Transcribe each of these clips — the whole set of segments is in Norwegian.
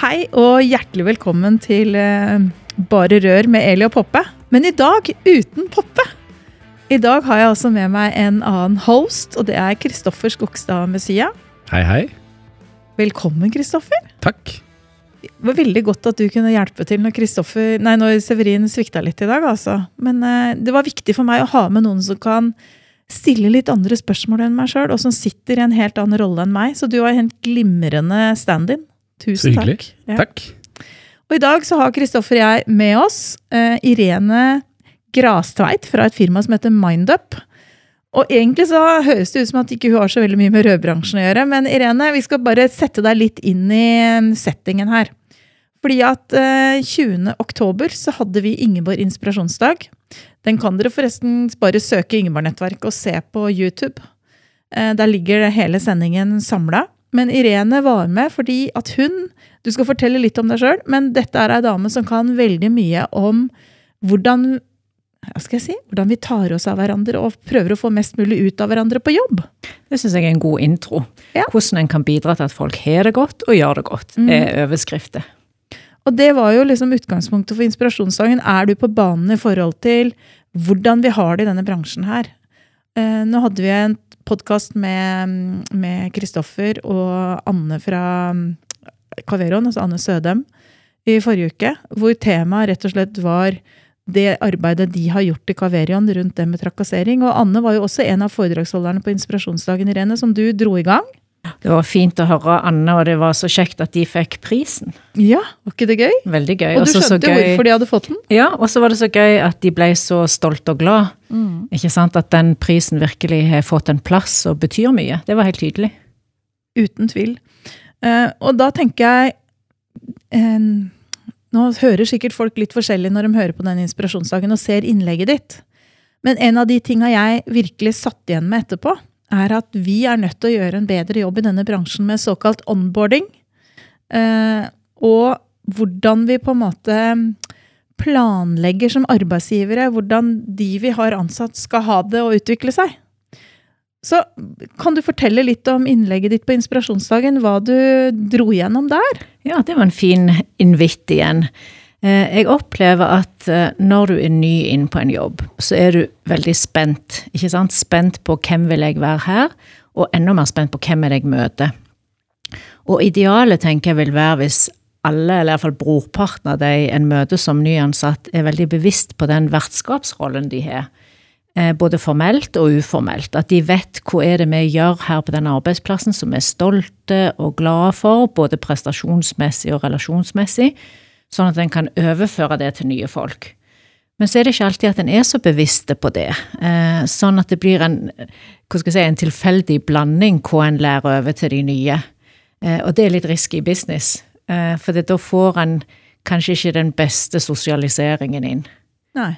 Hei og hjertelig velkommen til eh, Bare rør med Eli og Poppe. Men i dag uten Poppe. I dag har jeg også med meg en annen host, og det er Kristoffer Skogstad Messia. Hei, hei. Velkommen, Kristoffer. Takk. Det var veldig godt at du kunne hjelpe til når, nei, når Severin svikta litt i dag. altså. Men eh, det var viktig for meg å ha med noen som kan stille litt andre spørsmål enn meg sjøl, og som sitter i en helt annen rolle enn meg. Så du har en glimrende stand-in. Tusen Så hyggelig. takk. Ja. Takk. Og i dag så har Kristoffer og jeg med oss uh, Irene Grastveit fra et firma som heter Mindup. Og egentlig så høres det ut som at ikke hun har så veldig mye med rødbransjen å gjøre, men Irene, vi skal bare sette deg litt inn i eh, settingen her. Fordi at uh, 20. oktober så hadde vi Ingeborg inspirasjonsdag. Den kan dere forresten bare søke Ingeborg-nettverket og se på YouTube. Uh, der ligger hele sendingen samla. Men Irene var med fordi at hun Du skal fortelle litt om deg sjøl, men dette er ei dame som kan veldig mye om hvordan hva skal jeg si, hvordan vi tar oss av hverandre og prøver å få mest mulig ut av hverandre på jobb. Det syns jeg er en god intro. Ja. Hvordan en kan bidra til at folk har det godt og gjør det godt, Mm. er overskrifter. Og det var jo liksom utgangspunktet for inspirasjonsdagen. Er du på banen i forhold til hvordan vi har det i denne bransjen her? Eh, nå hadde vi en podkast med Kristoffer og Anne fra mm, Kaveron, altså Anne Sødem, i forrige uke, hvor temaet rett og slett var det arbeidet de har gjort i Kaverion rundt det med trakassering. Og Anne var jo også en av foredragsholderne på inspirasjonsdagen, Irene, som du dro i gang. Det var fint å høre Anne, og det var så kjekt at de fikk prisen. Ja, var ikke det gøy? Veldig gøy. Og du Også skjønte gøy- hvorfor de hadde fått den? Ja, og så var det så gøy at de ble så stolt og glad. Ikke sant? At den prisen virkelig har fått en plass og betyr mye. Det var helt tydelig. Uten tvil. Eh, og da tenker jeg eh, Nå hører sikkert folk litt forskjellig når de hører på den inspirasjonsdagen og ser innlegget ditt. Men en av de tinga jeg virkelig satt igjen med etterpå, er at vi er nødt til å gjøre en bedre jobb i denne bransjen med såkalt onboarding. Eh, og hvordan vi på en måte planlegger som arbeidsgivere hvordan de vi har ansatt, skal ha det og utvikle seg. Så kan du fortelle litt om innlegget ditt på inspirasjonsdagen, hva du dro gjennom der? Ja, det var en fin invitt igjen. Eh, Jeg opplever at eh, når du er ny inn på en jobb, så er du veldig spent. ikke sant? Spent på hvem vil jeg være her, og enda mer spent på hvem er det jeg møter. Og idealet tenker jeg vil være hvis alle, eller iallfall brorparten av de en møter som nyansatt, er veldig bevisst på den vertskapsrollen de har. Eh, Både formelt og uformelt. At de vet hva er det vi gjør her på denne arbeidsplassen som vi er stolte og glade for, både prestasjonsmessig og relasjonsmessig, sånn at en kan overføre det til nye folk. Men så er det ikke alltid at en er så bevisste på det. Eh, sånn at det blir en, si, en tilfeldig blanding hva en lærer over til de nye. Eh, og det er litt risky business, eh, for da får en kanskje ikke den beste sosialiseringen inn. Nei.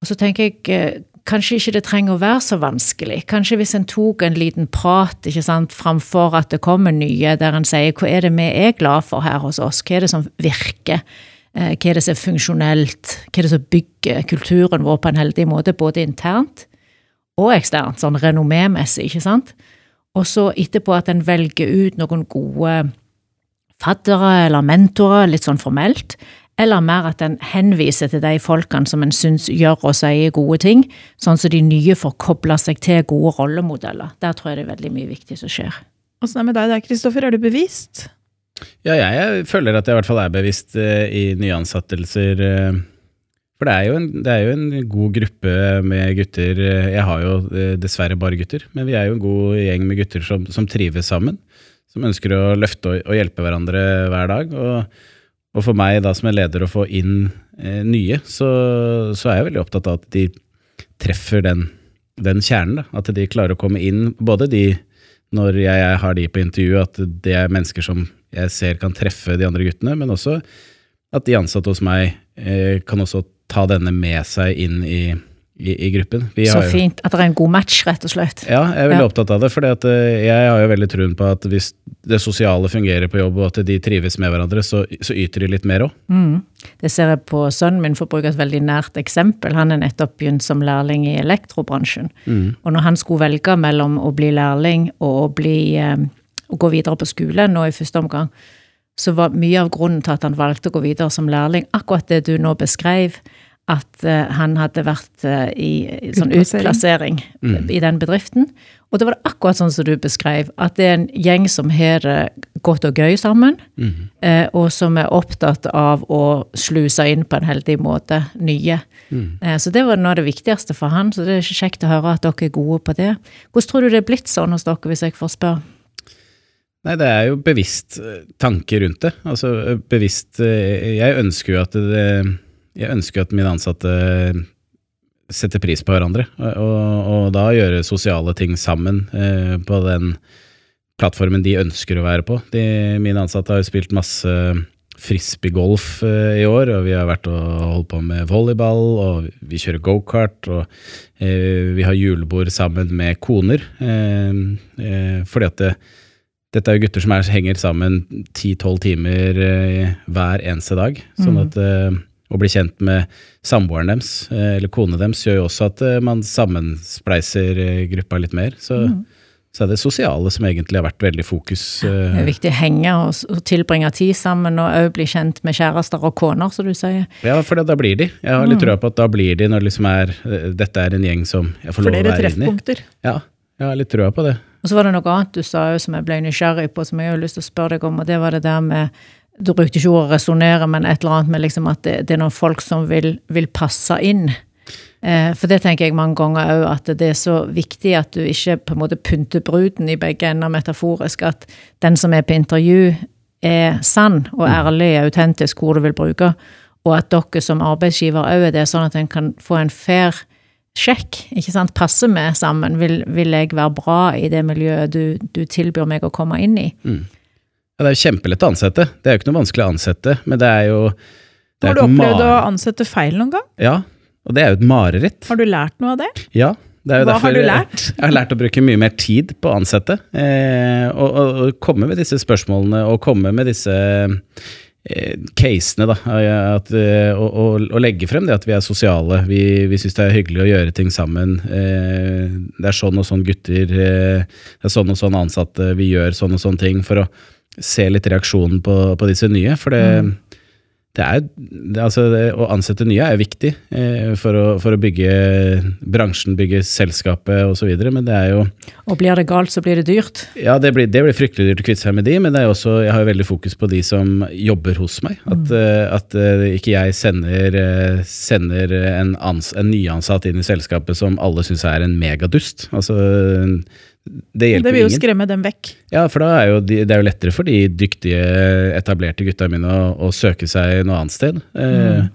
Og så tenker jeg eh, kanskje ikke det trenger å være så vanskelig. Kanskje hvis en tok en liten prat ikke sant, framfor at det kommer nye, der en sier hva er det vi er glad for her hos oss, hva er det som virker, eh, hva er det som er funksjonelt, hva er det som bygger kulturen vår på en heldig måte, både internt og eksternt, sånn renommémessig, ikke sant? Og så etterpå at en velger ut noen gode faddere eller mentorer, litt sånn formelt, eller mer at en henviser til de folkene som en syns gjør og sier gode ting, sånn så de nye får kobla seg til gode rollemodeller. Der tror jeg det er veldig mye viktig som skjer. Åssen er det med deg der, Kristoffer? Er du bevisst? Ja, jeg føler at jeg i hvert fall er bevisst eh, i nyansettelser. eh, For det er, jo en, det er jo en god gruppe med gutter. eh, Jeg har jo dessverre bare gutter, men vi er jo en god gjeng med gutter som, som trives sammen. Som ønsker å løfte og, og hjelpe hverandre hver dag. Og, og for meg da som en leder å få inn eh, nye, så, så er jeg veldig opptatt av at de treffer den, den kjernen. Da. At de klarer å komme inn, både de når jeg, jeg har de på intervju, at det er mennesker som jeg ser kan treffe de andre guttene, men også at de ansatte hos meg eh, kan også ta denne med seg inn i, i, i gruppen. Vi Så fint. At det er en god match, rett og slett. Ja, jeg er veldig Ja. opptatt av det. For jeg har jo veldig troen på at hvis det sosiale fungerer på jobb, og at de trives med hverandre, så, så yter de litt mer òg. Mm. Det ser jeg på sønnen min, for å bruke et veldig nært eksempel. Han er nettopp begynt som lærling i elektrobransjen. Og når han skulle velge mellom å bli lærling og å, bli, eh, å gå videre på skole nå i første omgang, så var mye av grunnen til at han valgte å gå videre som lærling, akkurat det du nå beskrev, at eh, han hadde vært eh, i sånn Utplassering. mm. i den bedriften. Og det var det akkurat sånn som du beskrev, at det er en gjeng som har det godt og gøy sammen, eh, og som er opptatt av å sluse inn på en heldig måte nye. Eh, så det var noe av det viktigste for han, så det er kjekt å høre at dere er gode på det. Hvordan tror du det er blitt sånn hos dere, hvis jeg får spørre? Nei, det er jo bevisst tanke rundt det. Altså bevisst Jeg ønsker jo at det Jeg ønsker at mine ansatte setter pris på hverandre, og, og, og da gjøre sosiale ting sammen eh, på den plattformen de ønsker å være på. De, mine ansatte har jo spilt masse frisbeegolf eh, i år, og vi har vært og holdt på med volleyball, og vi kjører gokart, og eh, vi har julebord sammen med koner. Eh, eh, fordi at det, dette er jo gutter som er, henger sammen 10-12 timer eh, hver eneste dag. Sånn at eh, å bli kjent med samboeren deres, eh, eller kone deres, gjør jo også at eh, man sammenspleiser eh, gruppa litt mer. Så, så er det sosiale som egentlig har vært veldig fokus. Det er viktig å henge og, tilbringe tid sammen, og òg bli kjent med kjærester og koner, som du sier. Ja, for da blir de. Jeg har litt trua på at da blir de når det liksom er Dette er en gjeng som jeg får lov å Flere være inni. treffpunkter. Ja, jeg har litt trua på det. Og så var det noe annet du sa som jeg ble nysgjerrig på, som jeg har lyst til å spørre deg om, og det var det der med Du brukte ikke ordet resonnere, men et eller annet med liksom at det, det er noen folk som vil, vil passe inn. Eh, for det tenker jeg mange ganger òg, at det er så viktig at du ikke på en måte pynter bruden i begge ender metaforisk. At den som er på intervju, er sann og ærlig, og autentisk, hvor du vil bruke. Og at dere som arbeidsgiver òg er det, sånn at en kan få en fair sjekk. ikke sant, Passe med sammen. Vil, vil jeg være bra i det miljøet du, du tilbyr meg å komme inn i? Ja, det er jo kjempelett å ansette. Det er jo ikke noe vanskelig å ansette, men det er jo det Har du opplevd å ansette feil noen gang? Ja, og det er jo et mareritt. Har du lært noe av det? Ja, det er jo Hva har du lært? Jeg har lært å bruke mye mer tid på å ansette. Eh, og, og, og komme med disse spørsmålene og komme med disse eh, casene, da. At, eh, og, og, og legge frem det at vi er sosiale. Vi, vi syns det er hyggelig å gjøre ting sammen. Eh, det er sånn og sånn gutter. Eh, det er sånn og sånn ansatte. Vi gjør sånn og sånn ting for å se litt reaksjonen på, på disse nye. For det, det er, det, altså det, å ansette nye er viktig eh, for, å, for å bygge bransjen, bygge selskapet osv., men det er jo Og blir det galt, så blir det dyrt. Ja, det blir, det blir fryktelig dyrt å kvitte seg med de, men det er også, jeg har jo veldig fokus på de som jobber hos meg. At, eh, at eh, ikke jeg sender, eh, sender en, ans, en nyansatt inn i selskapet som alle syns er en megadust. Altså, det hjelper Det vil jo ingen. skremme dem vekk. Ja, for da er jo de, det er jo lettere for de dyktige, etablerte gutta mine å, å søke seg noe annet sted. Mm.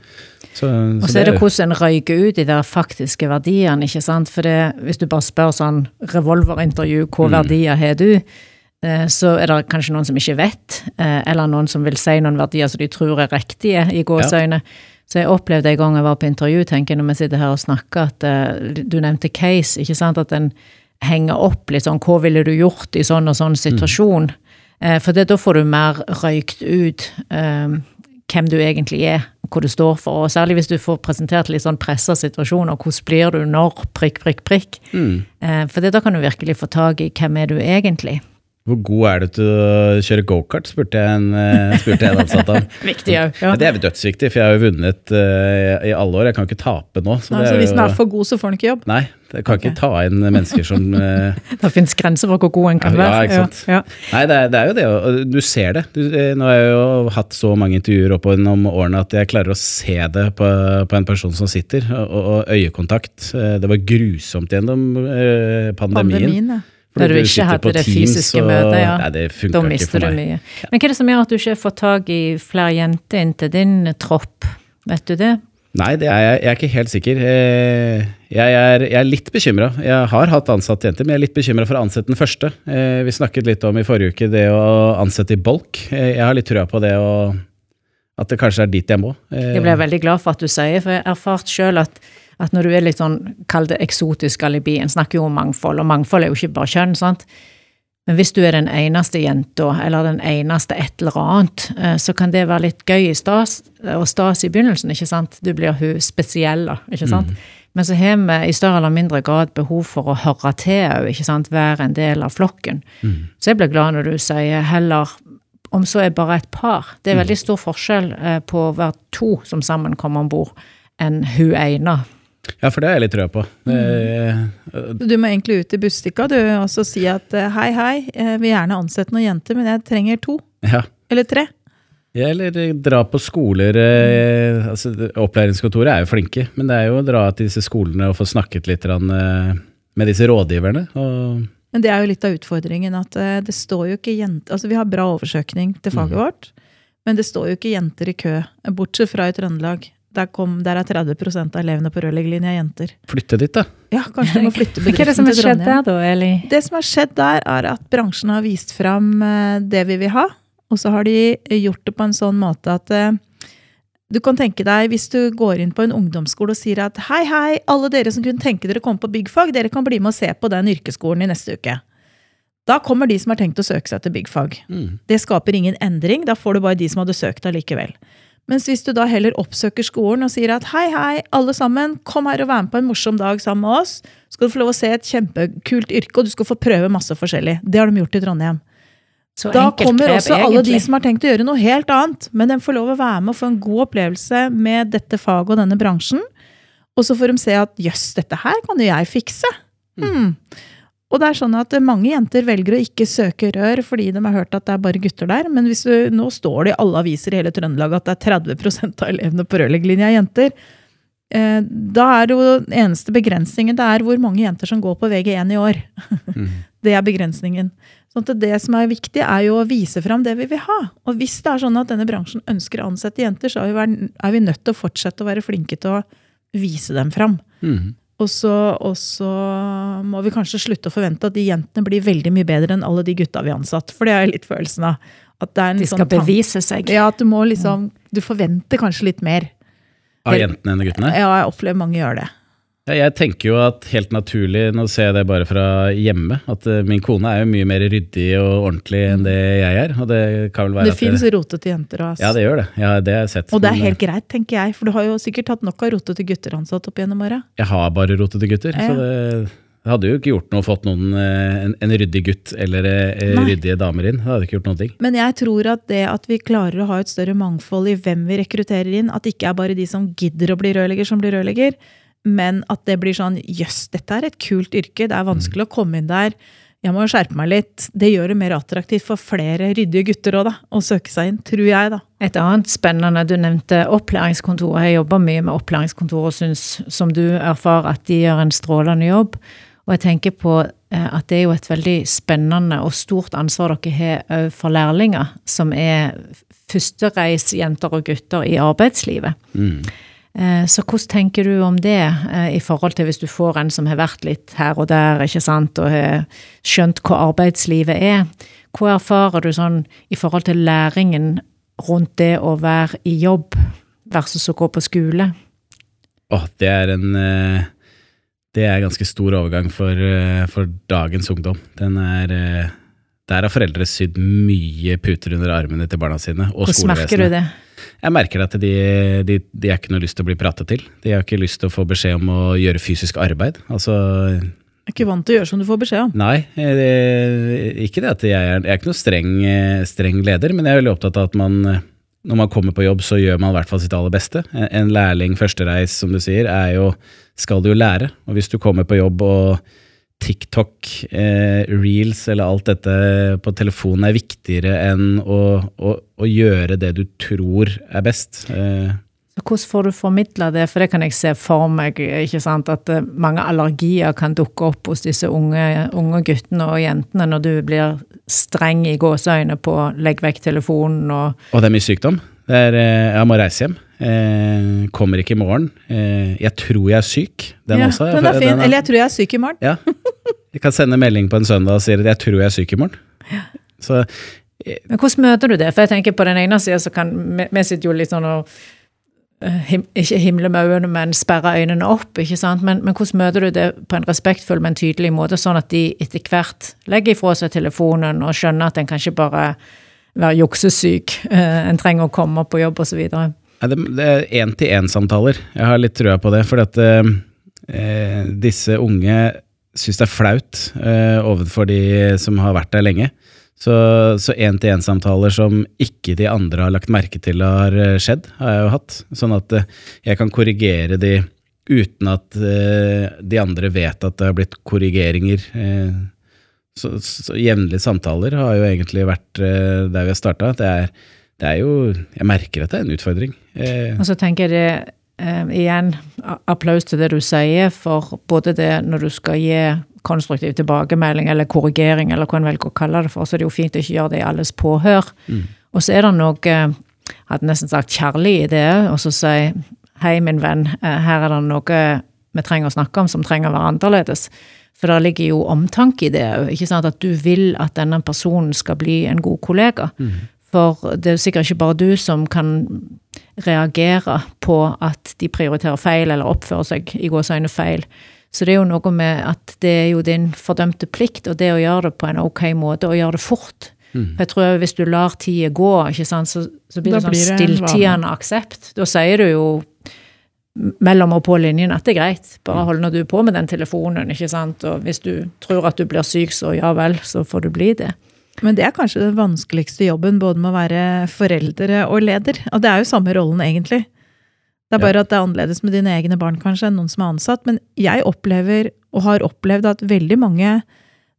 så, Og så er det hvordan en røyker ut de der faktiske verdiene, ikke sant. For det, hvis du bare spør sånn revolverintervju, hva verdier har du? Eh, Så er det kanskje noen som ikke vet, eh, eller noen som vil si noen verdier som de tror er riktige, i gåseøyne. Så jeg opplevde en gang jeg var på intervju, tenker jeg, når vi sitter her og snakker, at eh, du nevnte case, ikke sant, at en henger opp litt sånn, hva ville du gjort i sånn og sånn situasjon? Eh, For det, da får du mer røykt ut eh, hvem du egentlig er, hva du står for. Og særlig hvis du får presentert litt sånn pressa situasjoner. Hvordan blir du når? Prikk, prikk, prikk. Mm. Eh, For det, da kan du virkelig få tak i hvem er du egentlig. Hvor god er du til å kjøre gokart, spurte jeg en, eh, spurte jeg en ansatt om. Viktig ja. Ja. Det er dødsviktig, for jeg har jo vunnet uh, i alle år. Jeg kan ikke tape nå. Så Nei, det så hvis den er for god, så får den ikke jobb. nei, jeg kan ikke ta inn mennesker som uh, Det fins grenser for hvor god en kan være. Ja, ikke sant. Ja, Nei, det er, det er jo det, og du ser det. Du, eh, nå har jeg jo hatt så mange intervjuer opp gjennom årene at jeg klarer å se det på, på en person som sitter, og, og øyekontakt. Eh, Det var grusomt gjennom uh, pandemien. Pandemien, Fordi Der du ikke hadde det fysiske møtet, ja. Nei, det Da mister du mye. Men hva er det som gjør at du ikke får tak i flere jenter inn til din tropp? Vet du det? Nei, det er jeg, jeg er ikke helt sikker. Eh, Jeg er, jeg er litt bekymra. Jeg har hatt ansatte jenter, men jeg er litt bekymra for å ansette den første. Eh, Vi snakket litt om i forrige uke det å ansette i bolk. Eh, Jeg har litt trua på det å at det kanskje er dit jeg må. Jeg ble veldig glad for at du sier, for jeg har erfart sjøl at, at når du er litt sånn, kall det eksotisk alibi, en snakker jo om mangfold, og mangfold er jo ikke bare kjønn, sant. Men hvis du er den eneste jenta, eller den eneste et eller annet, eh, så kan det være litt gøy i stas, og stas i begynnelsen, ikke sant. Du blir hun spesielle, ikke sant. Men så har vi i større eller mindre grad behov for å høre til òg, ikke sant. Være en del av flokken. Så jeg blir glad når du sier heller om så er bare et par. Det er veldig stor forskjell eh, på å være to som sammen kommer om bord, enn hun ene. Ja, for det har jeg litt trua på. Mm. Du må egentlig ut i Bustika du, og så si at eh, hei, hei, jeg vil gjerne ansette noen jenter, men jeg trenger to. ja. Eller tre. Ja, eller dra på skoler eh, altså, Opplæringskontoret er jo flinke, men det er jo å dra til disse skolene og få snakket litt eh, med disse rådgiverne. Men det er jo litt av utfordringen at eh, det står jo ikke jenter Altså vi har bra oversøkning til faget vårt, men det står jo ikke jenter i kø, bortsett fra i Trøndelag. Der, kom, der er 30% av elevene på rørleggerlinja jenter. flytte dit, da. Ja, kanskje du må flytte Hva er det som bedriften har til skjedd Trondheim. der da, Eli? Det som har skjedd der, er at bransjen har vist fram eh, det vi vil ha. Og så har de gjort det på en sånn måte at eh, du kan tenke deg, hvis du går inn på en ungdomsskole og sier at hei, hei, alle dere som kunne tenke dere å komme på byggfag, dere kan bli med og se på den yrkesskolen i neste uke. Da kommer de som har tenkt å søke seg til byggfag. Mm. Det skaper ingen endring, da får du bare de som hadde søkt allikevel. Mens hvis du da heller oppsøker skolen og sier at hei, hei, alle sammen, kom her og vær med på en morsom dag sammen med oss, skal du få lov å se et kjempekult yrke, og du skal få prøve masse forskjellig. Det har de gjort i Trondheim. Så Da kommer grep, også alle de som har tenkt å gjøre noe helt annet, men de får lov å være med og få en god opplevelse med dette faget og denne bransjen. Og så får de se at jøss, dette her kan jo jeg fikse. Hmm. Og det er sånn at mange jenter velger å ikke søke rør fordi de har hørt at det er bare gutter der. Men hvis du, nå står det i alle aviser i hele Trøndelag at det er 30 av elevene på rørleggerlinja er jenter. Eh, da er jo den eneste begrensningen det er hvor mange jenter som går på VG1 i år. Det er begrensningen. Sånn at det som er viktig, er jo å vise fram det vi vil ha. Og hvis det er sånn at denne bransjen ønsker å ansette jenter, så er er vi nødt til å fortsette å være flinke til å vise dem fram. Mm. Og så, og så må vi kanskje slutte å forvente at de jentene blir veldig mye bedre enn alle de gutta vi har ansatt. For det er jeg litt følelsen av. At det er en De skal sånn bevise seg. Ja, at du må liksom Du forventer kanskje litt mer. Av jentene enn guttene? Ja, jeg opplever mange gjør det. Jeg tenker jo at helt naturlig, nå ser jeg det bare fra hjemme, at eh, min kone er jo mye mer ryddig og ordentlig enn det jeg er. Og det kan vel være Det at fins rotete jenter òg. Ja, det gjør det. Ja, det har jeg sett. Og det er men, eh, helt greit, tenker jeg. For du har jo sikkert hatt nok av rotete gutter ansatt opp gjennom åra. Jeg har bare rotete gutter, Ja. så det, det hadde jo ikke gjort noe fått noen, eh, en, en ryddig gutt eller Nei. ryddige damer inn. Det hadde ikke gjort noen ting. Men jeg tror at det at vi klarer å ha et større mangfold i hvem vi rekrutterer inn, at det ikke er bare de som gidder å bli rørlegger, som blir rørlegger, men at det blir sånn jøss, dette er et kult yrke, det er vanskelig å komme inn der. Jeg må jo skjerpe meg litt. Det gjør det mer attraktivt for flere ryddige gutter også, da, å søke seg inn. Tror jeg, da. Et annet spennende, du nevnte opplæringskontoret. Jeg jobber mye med opplæringskontoret og syns, som du erfarer, at de gjør en strålende jobb. Og jeg tenker på eh, at det er jo et veldig spennende og stort ansvar dere har òg for lærlinger, som er førstereisjenter og gutter i arbeidslivet. Mm. Eh, Så hvordan tenker du om det, eh, i forhold til hvis du får en som har vært litt her og der, ikke sant, og har skjønt hva arbeidslivet er? Hva erfarer du sånn i forhold til læringen rundt det å være i jobb versus å gå på skole? Åh, det er en eh, Det er ganske stor overgang for, for dagens ungdom. Den er Der har foreldre sydd mye puter under armene til barna sine, og Hvordan merker du det? Jeg merker at de, de, de har ikke noe lyst til å bli pratet til. De har ikke lyst til å få beskjed om å gjøre fysisk arbeid. Altså, Jeg er ikke vant til å gjøre som du får beskjed om. nei, det, ikke det at jeg er Jeg er ikke noe streng, streng leder, men jeg er veldig opptatt av at man når man kommer på jobb, så gjør man i hvert fall sitt aller beste. En- En lærling førstereis, som du sier, er jo, skal du jo lære. Og hvis du kommer på jobb og TikTok, eh, reels eller alt dette på telefonen er viktigere enn å, å, å gjøre det du tror er best. Eh, hvordan får du formidla det, for det kan jeg se for meg, ikke sant, at eh, mange allergier kan dukke opp hos disse unge, unge guttene og jentene når du blir streng i gåseøyne på legg vekk telefonen og og det er mye sykdom. Det er, eh, jeg må reise hjem. Eh, kommer ikke i morgen. Eh, jeg tror jeg er syk. Den ja, også. Den er fin. Den er- Eller jeg tror jeg er syk i morgen. Ja. Jeg kan sende melding på en søndag og si at jeg tror jeg er syk i morgen. Så Men hvordan møter du det? For jeg tenker på den ene sida så kan vi, vi sitter jo litt sånn og eh, him, Ikke himle med øynene, men sperre øynene opp. ikke sant? Men, men hvordan møter du det på en respektfull, men tydelig måte, sånn at de etter hvert legger ifra seg telefonen og skjønner at en kan ikke bare være juksesyk, eh, en trenger å komme på jobb osv. Det, er én-til-én-samtaler. Jeg har litt trua på det. For at eh, eh, disse unge syns det er flaut eh, overfor de som har vært der lenge. Så så én-til-én-samtaler som ikke de andre har lagt merke til har eh, skjedd, har jeg jo hatt. Sånn at eh, jeg kan korrigere de uten at de andre vet at det har blitt korrigeringer. Så, så jevnlige samtaler har jo egentlig vært der vi har starta. Det, er- det er jo Jeg merker at det er en utfordring. Eh, Og så tenker jeg det eh, igjen, applaus til det du sier, for både det når du skal gi konstruktiv tilbakemelding eller korrigering, eller hva en velger å kalle det for, så er det jo fint å ikke gjøre det i alles påhør. Og så er det noe, jeg hadde nesten sagt kjærlig i det, og så si hei, min venn, eh, her er det noe vi trenger å snakke om som trenger å være annerledes. For det ligger jo omtanke i det òg? At du vil at denne personen skal bli en god kollega. For det er sikkert ikke bare du som kan reagere på at de prioriterer feil eller oppfører seg i gåseøyne feil. Så det er jo noe med at det er jo din fordømte plikt, og det å gjøre det på en ok måte, og gjøre det fort. For jeg tror hvis du lar tida gå, ikke sant, så, så blir Da det sånn stilltiende aksept. Da sier du jo mellom og på linjen at det er greit, bare hold nå du på med den telefonen, ikke sant. Og hvis du tror at du blir syk, så ja vel, så får du bli det. Men det er kanskje den vanskeligste jobben, både med å være foreldre og leder. Og det er jo samme rollen, egentlig. Det er bare at det er annerledes med dine egne barn kanskje enn noen som er ansatt. Men jeg opplever, og har opplevd, at veldig mange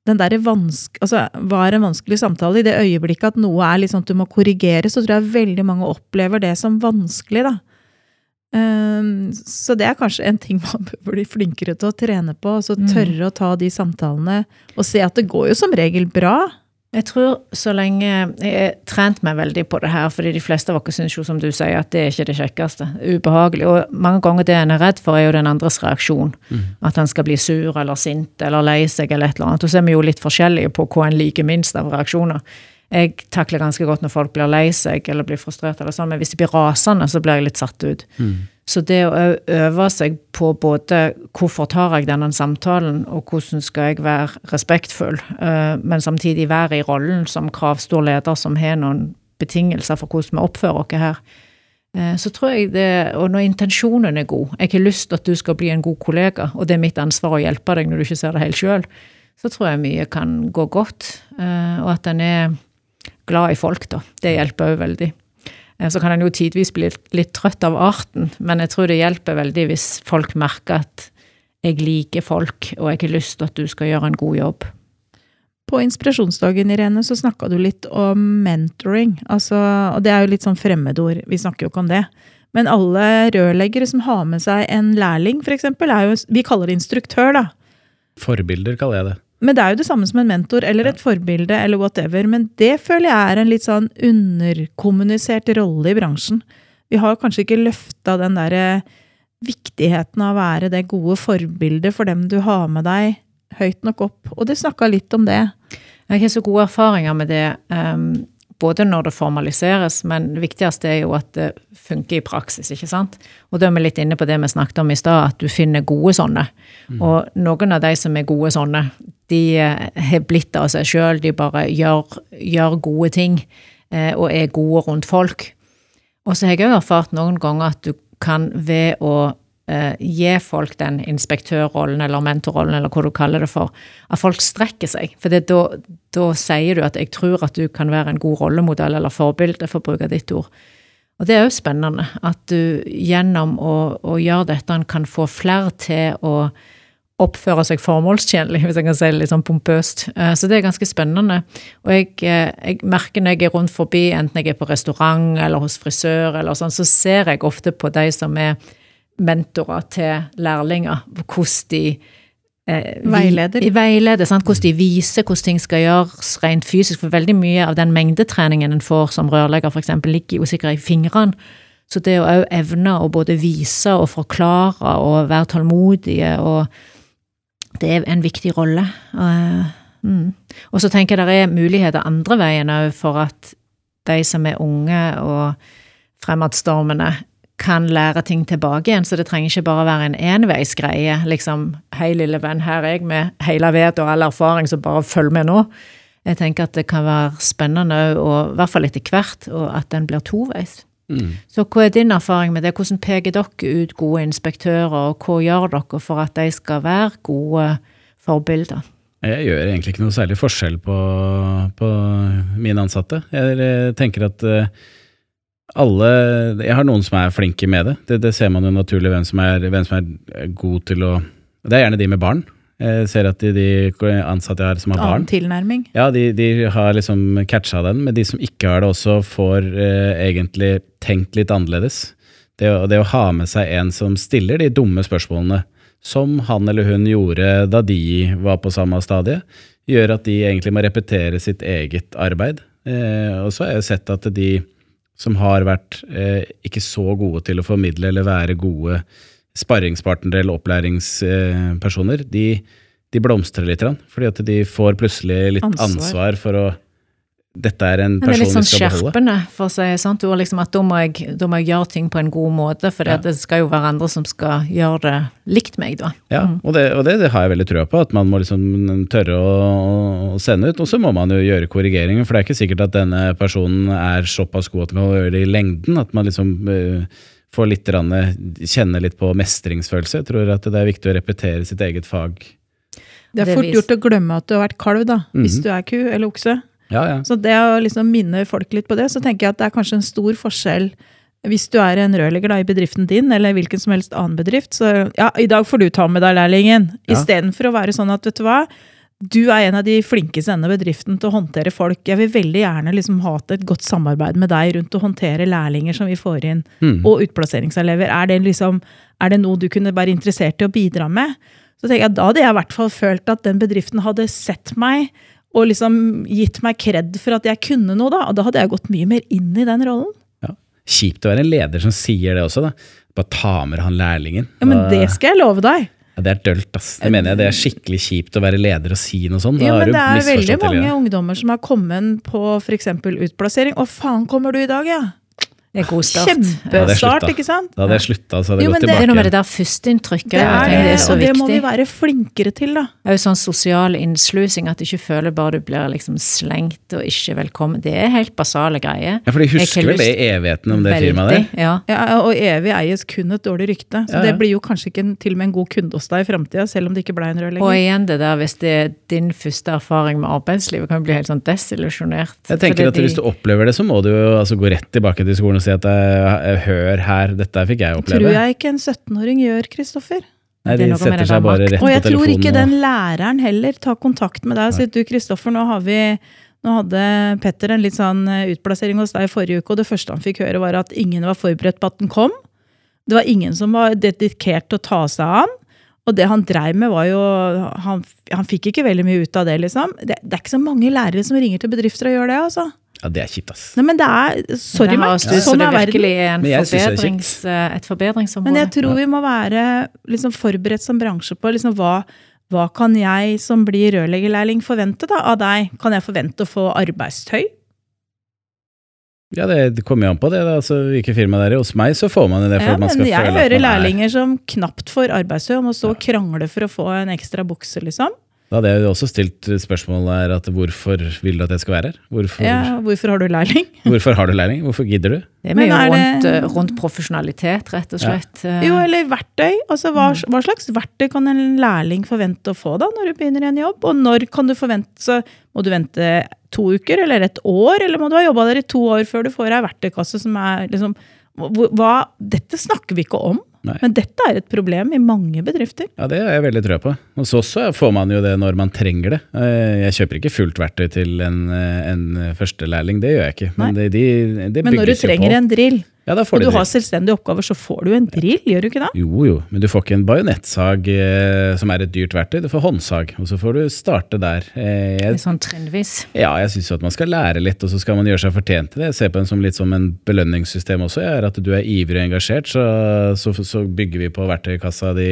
den der vanske, altså, Hva er en vanskelig samtale? I det øyeblikket at noe er litt sånn at du må korrigere, så tror jeg veldig mange opplever det som vanskelig, da. Ehm, så det er kanskje en ting man bør bli flinkere til å trene på. Altså tørre å ta de samtalene og se at det går jo som regel bra. Jeg tror så lenge Jeg har trent meg veldig på det her, fordi de fleste av oss syns jo, som du sier, at det er ikke det kjekkeste. Ubehagelig. Og mange ganger det en er redd for, er jo den andres reaksjon. At han skal bli sur eller sint eller lei seg eller et eller annet. Og så er vi jo litt forskjellige på hva en liker minst av reaksjoner. Jeg takler ganske godt når folk blir lei seg eller blir frustrert, eller sånn, men hvis de blir rasende, så blir jeg litt satt ut. Så det å øve seg på både hvorfor tar jeg denne samtalen, og hvordan skal jeg være respektfull, men samtidig være i rollen som kravstor leder som har noen betingelser for hvordan vi oppfører oss her, så tror jeg det Og når intensjonen er god, jeg har lyst til at du skal bli en god kollega, og det er mitt ansvar å hjelpe deg når du ikke ser det helt sjøl, så tror jeg mye kan gå godt, og at en er glad i folk, da. Det hjelper òg veldig. Eh, Så kan en jo tidvis bli litt, trøtt av arten, men jeg tror det hjelper veldig hvis folk merker at jeg liker folk, og jeg har lyst til at du skal gjøre en god jobb. På inspirasjonsdagen, Irene, så snakka du litt om mentoring. Altså, og det er jo litt sånn fremmedord, vi snakker jo ikke om det. Men alle rørleggere som har med seg en lærling, for eksempel, er jo Vi kaller det instruktør, da. Forbilder, kaller jeg det. Men det er jo det samme som en mentor eller et forbilde eller whatever. Men det føler jeg er en litt sånn underkommunisert rolle i bransjen. Vi har kanskje ikke løfta den derre viktigheten av å være det gode forbildet for dem du har med deg, høyt nok opp. Og du snakka litt om det. Jeg har så gode erfaringer med det, ehm, både når det formaliseres, men det viktigste er jo at det funker i praksis, ikke sant? Og da er vi litt inne på det vi snakket om i stad, at du finner gode sånne. Og noen av de som er gode sånne, de eh, har blitt av seg sjøl, de bare gjør, gjør gode ting, eh, og er gode rundt folk. Og så har jeg òg erfart noen ganger at du kan ved å eh, gi folk den inspektørrollen eller mentorrollen, eller hva du kaller det for, at folk strekker seg. For da, da sier du at 'jeg tror at du kan være en god rollemodell eller forbilde', for å bruke ditt ord. Og det er òg spennende, at du gjennom å, å gjøre dette kan få flere til å oppføre seg formålstjenlig, hvis jeg kan si det litt sånn pompøst. Eh, Så det er ganske spennende. Og jeg, eh, jeg merker når jeg er rundt forbi, enten jeg er på restaurant eller hos frisør, eller sånn, så ser jeg ofte på de som er mentorer til lærlinger, hvordan de eh, Veileder. Vi, Veileder, sant? Hvordan de viser hvordan ting skal gjøres rent fysisk. For veldig mye av den mengdetreningen en får som rørlegger, f.eks., ligger jo sikkert i fingrene. Så det å òg evne å både vise og forklare og være tålmodige, og det er en viktig rolle. Uh, mm. Og så tenker jeg det er muligheter andre veien òg for at de som er unge og fremadstormende, kan lære ting tilbake igjen, så det trenger ikke bare være en enveisgreie. Liksom, hei, lille venn, her er jeg med hele vet og all erfaring, så bare følg med nå. Jeg tenker at det kan være spennende og i hvert fall etter hvert, og at den blir toveis. Mm. Så hva er din erfaring med det? Hvordan peker dere ut gode inspektører, og hva gjør dere for at de skal være gode forbilder? Jeg gjør egentlig ikke noe særlig forskjell på, på mine ansatte. Jeg tenker at eh, alle Jeg har noen som er flinke med det. Det, det ser man jo naturlig hvem som, er, hvem som er god til å Det er gjerne de med barn. Jeg ser at de, de ansatte jeg har som har barn Annen tilnærming. Ja, de, de har liksom catcha den, men de som ikke har det også, får eh, egentlig tenkt litt annerledes. Det, det å ha med seg en som stiller de dumme spørsmålene, som han eller hun gjorde da de var på samme stadie, gjør at de egentlig må repetere sitt eget arbeid. Eh, og så har jeg jo sett at de som har vært eh, ikke så gode til å formidle eller være gode sparringspartnere eller opplæringspersoner, de, de blomstrer litt, fordi at de får plutselig litt Ansvar. ansvar, for å Dette er en person vi skal Men det er litt sånn beholde. skjerpende, for å si sånn. Du har liksom at da må, jeg, da må jeg gjøre ting på en god måte, for Ja. det skal jo være andre som skal gjøre det likt meg, da. Ja, og, det, og det, det har jeg veldig trua på, at man må liksom tørre å, å sende ut. Og så må man jo gjøre korrigeringer, for det er ikke sikkert at denne personen er såpass god at man kan gjøre det i lengden. At man liksom uh, får litt, rann, kjenne litt på mestringsfølelse. Jeg tror at det er viktig å repetere sitt eget fag. Det er fort gjort å glemme at du har vært kalv, da. Hvis Mhm. du er ku eller okse. Ja, ja. Så det å liksom minne folk litt på det, så tenker jeg at det er kanskje en stor forskjell hvis du er en rørlegger da, i bedriften din, eller hvilken som helst annen bedrift. Så ja, i dag får du ta med deg lærlingen. Ja. Istedenfor å være sånn at, vet du hva, du er en av de flinkeste i denne bedriften til å håndtere folk. Jeg vil veldig gjerne liksom ha et godt samarbeid med deg rundt å håndtere lærlinger som vi får inn, Mm. og utplasseringselever. Er det, liksom, er det noe du kunne være interessert i å bidra med? Så tenker jeg, Da hadde jeg i hvert fall følt at den bedriften hadde sett meg og liksom gitt meg kred for at jeg kunne noe, da. Og da hadde jeg gått mye mer inn i den rollen. ja. Kjipt å være en leder som sier det også, da. Bare ta med han lærlingen. Ja, Men det skal jeg love deg. ja, det er dølt, ass. Det mener jeg. Det er skikkelig kjipt å være leder og si noe sånt. Da Ja, men det er veldig mange ungdommer som har kommet på f.eks. utplassering. Å, faen, kommer du i dag, ja? Det er god start. Er Kjempestart, ikke sant? Da hadde jeg slutta, så hadde jeg gått tilbake. det- Det er noe med det der førsteinntrykket. Det er det, det er så og det må vi være flinkere til, da. Det er jo sånn sosial innslusing, at du ikke føler bare du blir liksom slengt og ikke velkommen. Det er helt basale greier. Ja, for de husker vel det i evigheten om det Veldig, firmaet der? Ja. Ja, og evig eies kun et dårlig rykte. Så Ja, ja. det blir jo kanskje ikke en, til og med en god kunde hos deg i framtida, selv om det ikke ble en Og igjen det der, hvis det er din første erfaring med arbeidslivet, kan du bli helt sånn desillusjonert. Jeg tenker at at Hvis du opplever det, så må du jo altså gå rett tilbake til skolen og si at jeg, hør her, dette fikk jeg oppleve. tror jeg ikke en 17-åring gjør, Kristoffer. Nei, De setter seg bare rett på telefonen. Og jeg tror ikke den læreren heller tar kontakt med deg og sier du Kristoffer, nå har vi nå hadde Petter en litt sånn eh, utplassering hos deg i forrige uke, og det første han fikk høre var at ingen var forberedt på at den kom. Det var ingen som var dedikert til å ta seg av han. Og det han dreiv med, var jo Han, han fikk ikke veldig mye ut av det, liksom. Det, det er ikke så mange lærere som ringer til bedrifter og gjør det, altså. Ja, Det er kjipt, ass. Nei, men det er Sorry, som Sånn er verden. er en Men jeg er forbedrings, eh, et forbedringsområde. Men jeg tror vi må være liksom forberedt som bransje på liksom hva, hva kan jeg som blir rørleggerlærling forvente da, av deg? Kan jeg forvente å få arbeidstøy? Ja, det, det kommer jo an på det. Da. Altså, hvilke firma det er. Hos meg så får man det for Ja, at man men skal jeg føle at hører man er lærlinger som knapt får arbeidstøy og må stå og krangle for å få en ekstra bukse, liksom. Da hadde jeg også stilt spørsmål der at hvorfor vil du at jeg skal være her? Hvorfor, Ja, hvorfor har du lærling? hvorfor har du lærling? Hvorfor gidder du? Det er mye er rundt, det- eh, rundt profesjonalitet, rett og slett. Ja. Jo, eller verktøy. Altså, hva, Mm. hva slags verktøy kan en lærling forvente å få da, når du begynner i en jobb? Og når kan du forvente så Må du vente to uker eller et år, eller må du ha jobba der i to år før du får ei verktøykasse som er liksom hva- Dette snakker vi ikke om, Nei. men dette er et problem i mange bedrifter. Ja, det har jeg veldig trua på. Og så får man jo det når man trenger det. Eh, Jeg kjøper ikke fullt verktøy til en, eh, en førstelærling, det gjør jeg ikke. Men det, de, det Men når du trenger på. en drill, Ja, da får de du har selvstendige oppgaver, så får du en drill, gjør du ikke det? Jo jo, men du får ikke en bajonettsag eh, som er et dyrt verktøy, du får håndsag, og så får du starte der. Eh, jeg, sånn trinnvis. ja, jeg syns at man skal lære litt, og så skal man gjøre seg fortjent til det. Jeg ser på den som litt som en belønningssystem også, er at du er ivrig og engasjert, så, så, så bygger vi på verktøykassa di.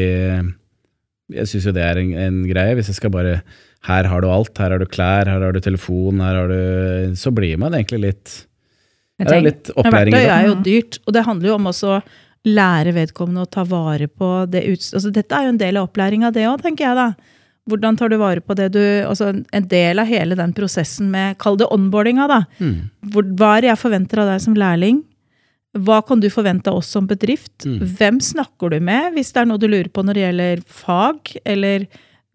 Jeg syns jo det er en, en greie, hvis jeg skal bare her har du alt, her har du klær, her har du telefon, her har du Så blir man egentlig litt Det er litt opplæring i Verktøy det. er jo dyrt, og det handler jo om også lære vedkommende å ta vare på det utstyret. Altså, dette er jo en del av opplæringa, det òg, tenker jeg da. Hvordan tar du vare på det du Altså en del av hele den prosessen med, kall det onboardinga, da. Mm. Hva er det jeg forventer av deg som lærling? Hva kan du forvente av oss som bedrift? Mm. Hvem snakker du med hvis det er noe du lurer på når det gjelder fag? Eller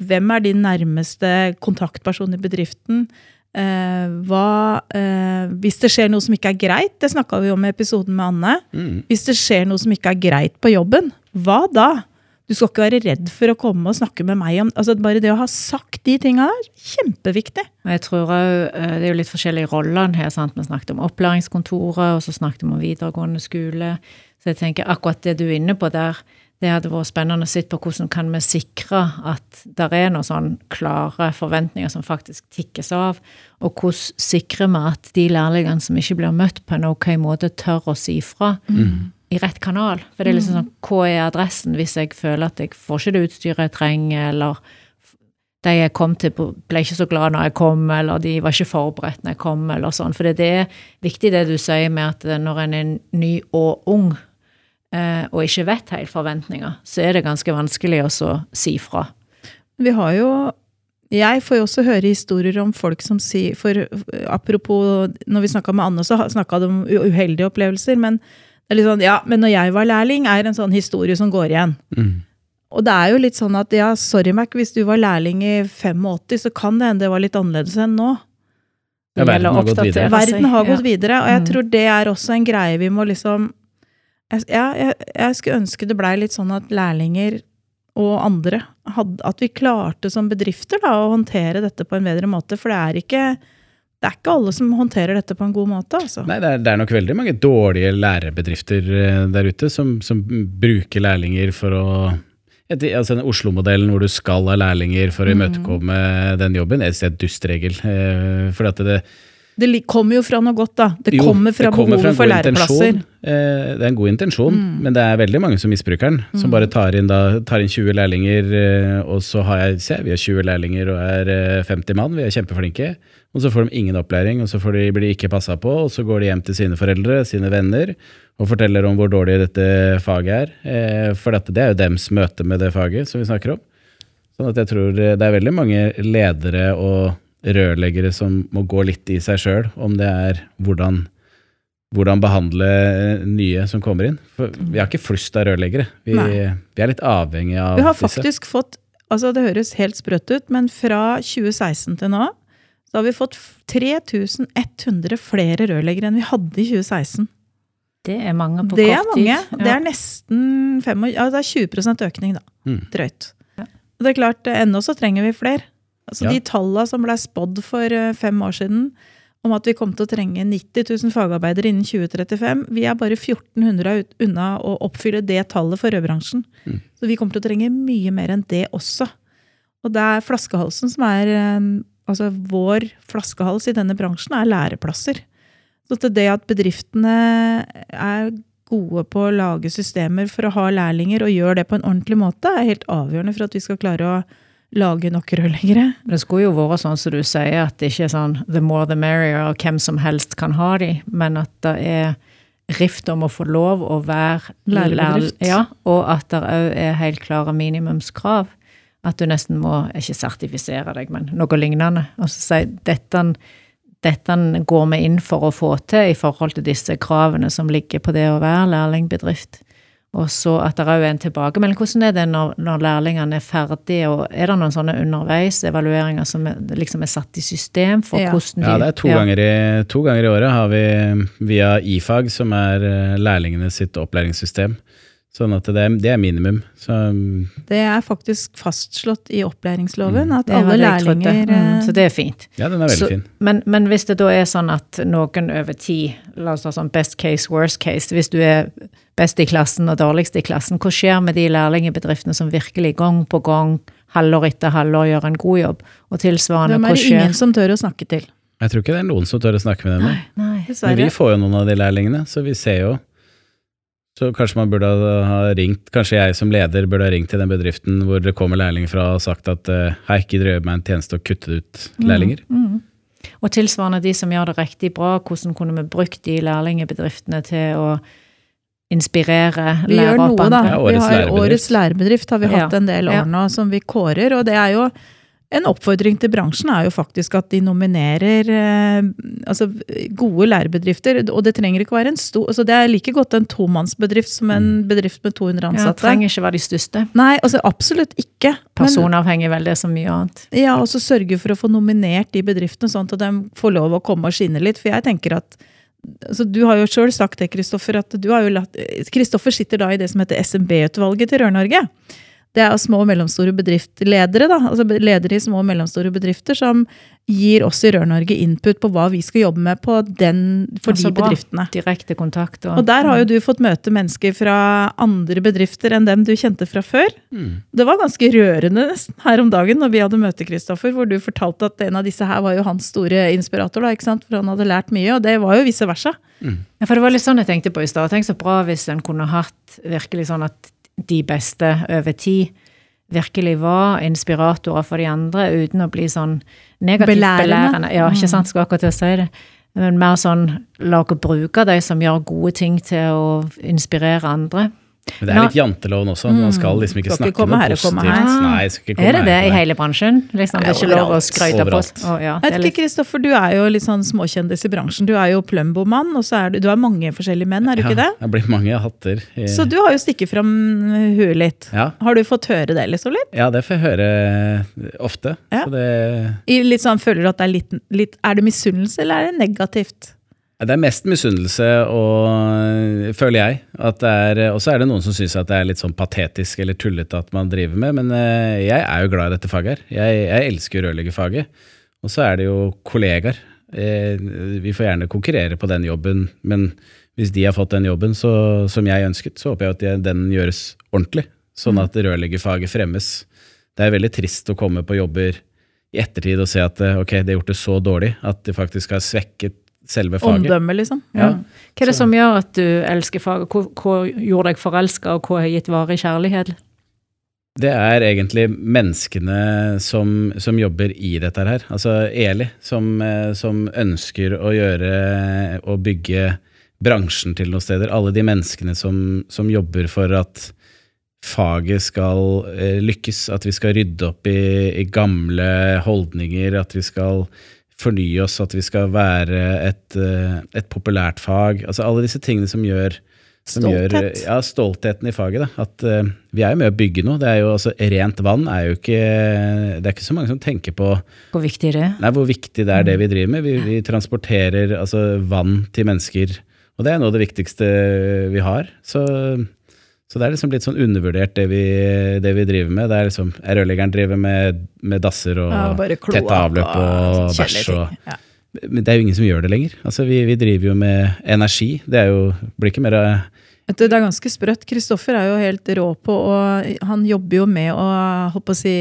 hvem er din nærmeste kontaktperson i bedriften? Eh, hva, eh, hvis det skjer noe som ikke er greit, det snakka vi om i episoden med Anne. Mm. Hvis det skjer noe som ikke er greit på jobben, hva da? Du skal ikke være redd for å komme og snakke med meg om altså Bare det å ha sagt de tinga der, kjempeviktig. Jeg tror også, eh, Det er jo litt forskjellige roller her. sant? Vi snakket om opplæringskontoret, og så snakket vi om videregående skole. Så jeg tenker akkurat det du er inne på der, det hadde vært spennende å se på hvordan kan vi sikre at det er noen sånn klare forventninger som faktisk tikkes av. Og hvordan sikrer vi at de lærlingene som ikke blir møtt på en ok måte, tør å si fra i rett kanal. For det er liksom sånn, hva er adressen hvis jeg føler at jeg får ikke det utstyret jeg trenger, eller de jeg kom til ble ikke så glad når jeg kom, eller de var ikke forberedt når jeg kom, eller sånn. For det er viktig det du sier med at når en er ny og ung, og ikke vet helt forventninger, så er det ganske vanskelig å si fra. Vi har jo Jeg får jo også høre historier om folk som sier for Apropos når vi snakka med Anne, så snakka de om uheldige opplevelser. Men det er litt sånn, ja, men når jeg var lærling, er en sånn historie som går igjen. Mm. Og det er jo litt sånn at ja, sorry Mac, hvis du var lærling i 85, så kan det hende det var litt annerledes enn nå. Ja, verden har gått videre. Verden har gått videre, og jeg Mm. tror det er også en greie vi må liksom jeg, ja, jeg, jeg skulle ønske det blei litt sånn at lærlinger og andre hadde, At vi klarte som bedrifter da, å håndtere dette på en bedre måte. For det er ikke det er ikke alle som håndterer dette på en god måte. altså. Nei, det er, det er nok veldig mange dårlige lærebedrifter eh, der ute som, som bruker lærlinger for å altså Oslo-modellen hvor du skal ha lærlinger for å Mm. den jobben, jeg synes det er et dustregel. Eh, fordi at det, Det li- kommer jo fra noe godt, da. Det jo, kommer fra det kommer behovet fra for læreplasser. Eh, det er en god intensjon, Mm. men det er veldig mange som misbruker den. Som bare tar inn, da, tar inn 20 lærlinger, eh, og så har jeg se, vi har 20 lærlinger og er eh, 50 mann, vi er kjempeflinke. Og så får de ingen opplæring, og så får de, blir de ikke passa på, og så går de hjem til sine foreldre, sine venner, og forteller om hvor dårlig dette faget er. Eh, for dette, det er jo dems møte med det faget som vi snakker om. Sånn at jeg tror det er veldig mange ledere og rørleggere som må gå litt i seg sjøl, om det er hvordan, hvordan behandle eh, nye som kommer inn. For vi har ikke flust av rørleggere. Vi, vi er litt avhengig av Vi har disse. faktisk fått altså Det høres helt sprøtt ut, men fra 2016 til nå så har vi fått 3100 flere rørleggere enn vi hadde i 2016. Det er mange på Det er kort tid. mange. Det er nesten 25, ja, det er 20 økning, da. Mm. Drøyt. Ja. Det er klart, eh, ennå så trenger vi flere. Altså Ja. De tallene som ble spådd for eh, fem år siden, om at vi kom til å trenge 90 000 fagarbeidere innen 2035, vi er bare 1400 unna å oppfylle det tallet for rødbransjen. Mm. Så vi kommer til å trenge mye mer enn det også. Og det er flaskehalsen som er eh, Altså vår flaskehals i denne bransjen er læreplasser. Så til det at bedriftene er gode på å lage systemer for å ha lærlinger, og gjør det på en ordentlig måte, er helt avgjørende for at vi skal klare å lage nok rørleggere. Det skulle jo vært sånn som du sier, at det ikke er sånn the more the merrier, og hvem som helst kan ha de, men at det er rift om å få lov å være Lærebedrift. Ja, og at det òg er helt klare minimumskrav. At du nesten må ikke sertifisere deg, men noe lignende. Og så si dette, dette går vi inn for å få til i forhold til disse kravene som ligger på det å være lærlingbedrift. Og så at det òg er en tilbakemelding. Hvordan er det når, når lærlingene er ferdige, og er det noen sånne underveisevalueringer som er, liksom er satt i system for Ja. hvordan de Ja, det er to, Ja. ganger i, to ganger i året har vi via IFAG, som er eh, lærlingene sitt opplæringssystem, Sånn at det, er- det er minimum. Så um, Det er faktisk fastslått i opplæringsloven at alle lærlinger Mm, eh, så det er fint. ja, den er veldig Så- fin. Men, men hvis det da er sånn at noen over tid, la oss ta sånn best case, worst case, hvis du er best i klassen og dårligst i klassen, hva skjer med de lærlingbedriftene som virkelig gang på gang, halvår etter halvår, gjør en god jobb? Og tilsvarende, hva skjer Hvem er det skjer ingen som tør å snakke til? Jeg tror ikke det er noen som tør å snakke med dem Nei, Nei. Men vi får jo noen av de lærlingene, så vi ser jo. Så kanskje man burde ha ringt, kanskje jeg som leder burde ha ringt til den bedriften hvor det kommer lærlinger fra og sagt at hei, hei, du gjøre meg en tjeneste og kutte ut lærlinger. Mm. Og tilsvarende de som gjør det riktig bra, hvordan kunne vi brukt de lærlingbedriftene til å inspirere, lærere? Vi gjør noe, da. Ja, vi årets har lærebedrift. Årets lærebedrift har vi Ja. hatt en del Ja. år nå som vi kårer. Og det er jo en oppfordring til bransjen er jo faktisk at de nominerer eh, altså gode lærebedrifter. Og det trenger ikke være en stor altså Det er like godt en tomannsbedrift som en bedrift med 200 ansatte. Ja, det trenger ikke være de største. Nei, altså absolutt ikke. Personavhengig vel, det er så mye annet. ja, og så sørge for å få nominert de bedriftene, sånn at de får lov å komme og skinne litt. For jeg tenker at altså Du har jo sjøl sagt det, Kristoffer. at du har jo latt, Kristoffer sitter da i det som heter SMB-utvalget til Rør-Norge. Det er små og mellomstore bedriftsledere, da, altså ledere i små og mellomstore bedrifter, som gir oss i Rør-Norge input på hva vi skal jobbe med på den, for altså, så de bra. bedriftene. Direkte kontakt. Og der har jo du fått møte mennesker fra andre bedrifter enn dem du kjente fra før. Mm. Det var ganske rørende nesten her om dagen når vi hadde møte, Kristoffer, hvor du fortalte at en av disse her var jo hans store inspirator, da, ikke sant? for han hadde lært mye, og det var jo vice versa. Ja, for det var litt sånn jeg tenkte på i stad. Tenk så bra hvis en kunne hatt virkelig sånn at de beste over tid virkelig var inspiratorer for de andre, uten å bli sånn negativt Belærende. belærende. Ja, ikke sant, skulle akkurat til å si det. Men mer sånn la oss bruke de som gjør gode ting til å inspirere andre. Men det er litt janteloven også. Man skal liksom ikke Skal ikke snakke noe her positivt. her. Nei, skal ikke komme Er det det i hele bransjen? Liksom, det er ikke lov å skryte på oh, ja, Jeg det er vet litt, ikke, Kristoffer, du er jo litt sånn småkjendis i bransjen. Du er jo Plumbo-mann, og så er du, du er mange forskjellige menn, er du ikke det? Ja, det blir mange hatter. i- Så du har jo stikket fram huet litt. Ja. Har du fått høre det, liksom litt? ja, det får jeg høre ofte. Ja. Så det, I litt sånn, føler du at det er litt, litt Er det misunnelse, eller er det negativt? Det er mest misunnelse, føler jeg. Og så er det noen som syns at det er litt sånn patetisk eller tullete at man driver med, men eh, jeg er jo glad i dette faget her. Jeg, jeg elsker rørleggerfaget. Og så er det jo kollegaer. Eh, Vi får gjerne konkurrere på den jobben, men hvis de har fått den jobben så, som jeg ønsket, så håper jeg at den gjøres ordentlig, sånn at rørleggerfaget fremmes. Det er veldig trist å komme på jobber i ettertid og se at eh, ok, de har gjort det så dårlig at de faktisk har svekket selve faget. Omdømme, liksom? Ja. hva er det som gjør at du elsker faget? Hva, hva gjorde deg forelska, og hva har gitt varig kjærlighet? Det er egentlig menneskene som, som jobber i dette her. Altså Eli, som, eh, som ønsker å gjøre og bygge bransjen til noen steder. Alle de menneskene som, som jobber for at faget skal eh, lykkes, at vi skal rydde opp i, i gamle holdninger, at vi skal fornye oss, at vi skal være et, eh, et populært fag. Altså alle disse tingene som gjør som Stolthet. Gjør, ja, stoltheten i faget. Da. At uh, vi er jo med å bygge noe. Det er jo altså Rent vann er jo ikke Det er ikke så mange som tenker på Hvor viktig det er? nei, hvor viktig det er det vi driver med. Vi, vi transporterer altså, vann til mennesker. Og det er noe av det viktigste vi har. Så, så det er liksom litt sånn undervurdert, det vi, det vi driver med. Det er liksom Rørleggeren driver med, med dasser og Ja, tette avløp og bæsj. Ja. Men det er jo ingen som gjør det lenger. Altså, vi, vi driver jo med energi. Det er jo, blir ikke mer av... Vet du, Det er ganske sprøtt. Kristoffer er jo helt rå på, og han jobber jo med å på å si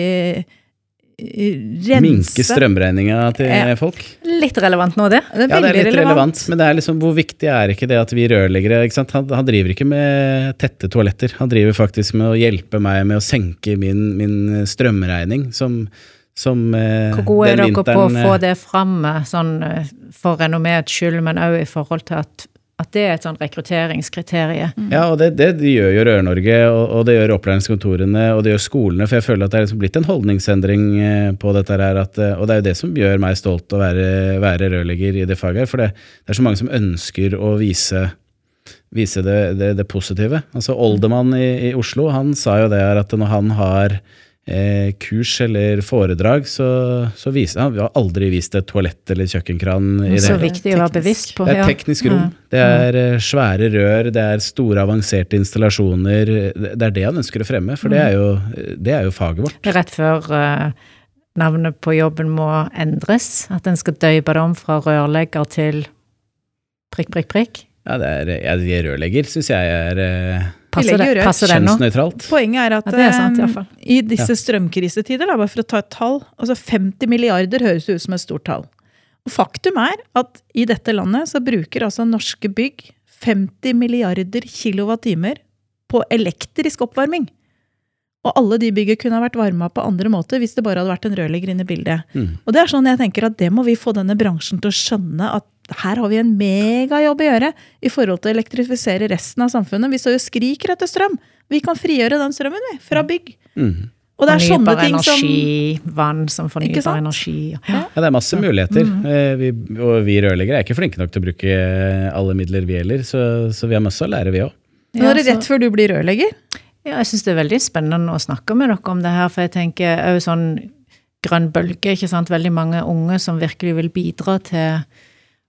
rense minke strømregninga til Ja. folk. Litt relevant nå, det. Det Ja, det er litt relevant, men det er liksom, hvor viktig er ikke det at vi rørleggere? Han, han driver ikke med tette toaletter. Han driver faktisk med å hjelpe meg med å senke min, min strømregning, som, som eh, Hvor gode er dere på å få eh, det fram eh, sånn, eh, for renommeets skyld, men òg i forhold til at, at det er et sånn rekrutteringskriterium? Ja, og det, det, gjør jo Rør-Norge, og, og det gjør opplæringskontorene, og det gjør skolene, for jeg føler at det er liksom blitt en holdningsendring eh, på dette her, at, eh, og det er jo det som gjør meg stolt å være, være rørlegger i det faget her, for det, det er så mange som ønsker å vise vise det, det, det positive. Altså Oldermann i, i Oslo han sa jo det her at når han har kurs eller foredrag, så, så viser han Vi har aldri vist et toalett eller kjøkkenkran i det. Så hele viktig å være bevisst på. Det er teknisk rom. Ja. Det er eh, svære rør, det er store, avanserte installasjoner. Det det er det han ønsker å fremme, for det er jo, det er jo faget vårt. Er rett før uh, navnet på jobben må endres. At en skal døype det om fra rørlegger til prikk, prikk, prikk. Ja, det er, jeg, rørlegger syns jeg er eh, Passer det, passer det nå? Poenget er at Ja, er sant, fall. i disse strømkrisetider, da, bare for å ta et tall altså 50 milliarder høres ut som et stort tall. Og faktum er at i dette landet så bruker altså norske bygg 50 milliarder kilowattimer på elektrisk oppvarming. Og alle de bygget kunne ha vært varma på andre måter hvis det bare hadde vært en rørlegger inne i bildet. Mm. Og det er sånn jeg tenker at det må vi få denne bransjen til å skjønne at her har vi en megajobb å gjøre i forhold til å elektrifisere resten av samfunnet. Vi står jo og skriker etter strøm. Vi kan frigjøre den strømmen vi, fra bygg. Mm. Og det er sånne ting ting som energi, vann som fornybar energi. Ja. Ja, det er masse muligheter. Mm. Vi, og vi rørleggere er ikke flinke nok til å bruke alle midler, vi heller. Så, så vi har masse å lære, vi òg. Nå er det rett før du blir rørlegger. Ja, jeg syns det er veldig spennende å snakke med dere om det her, for jeg tenker òg sånn grønn bølge, ikke sant. Veldig mange unge som virkelig vil bidra til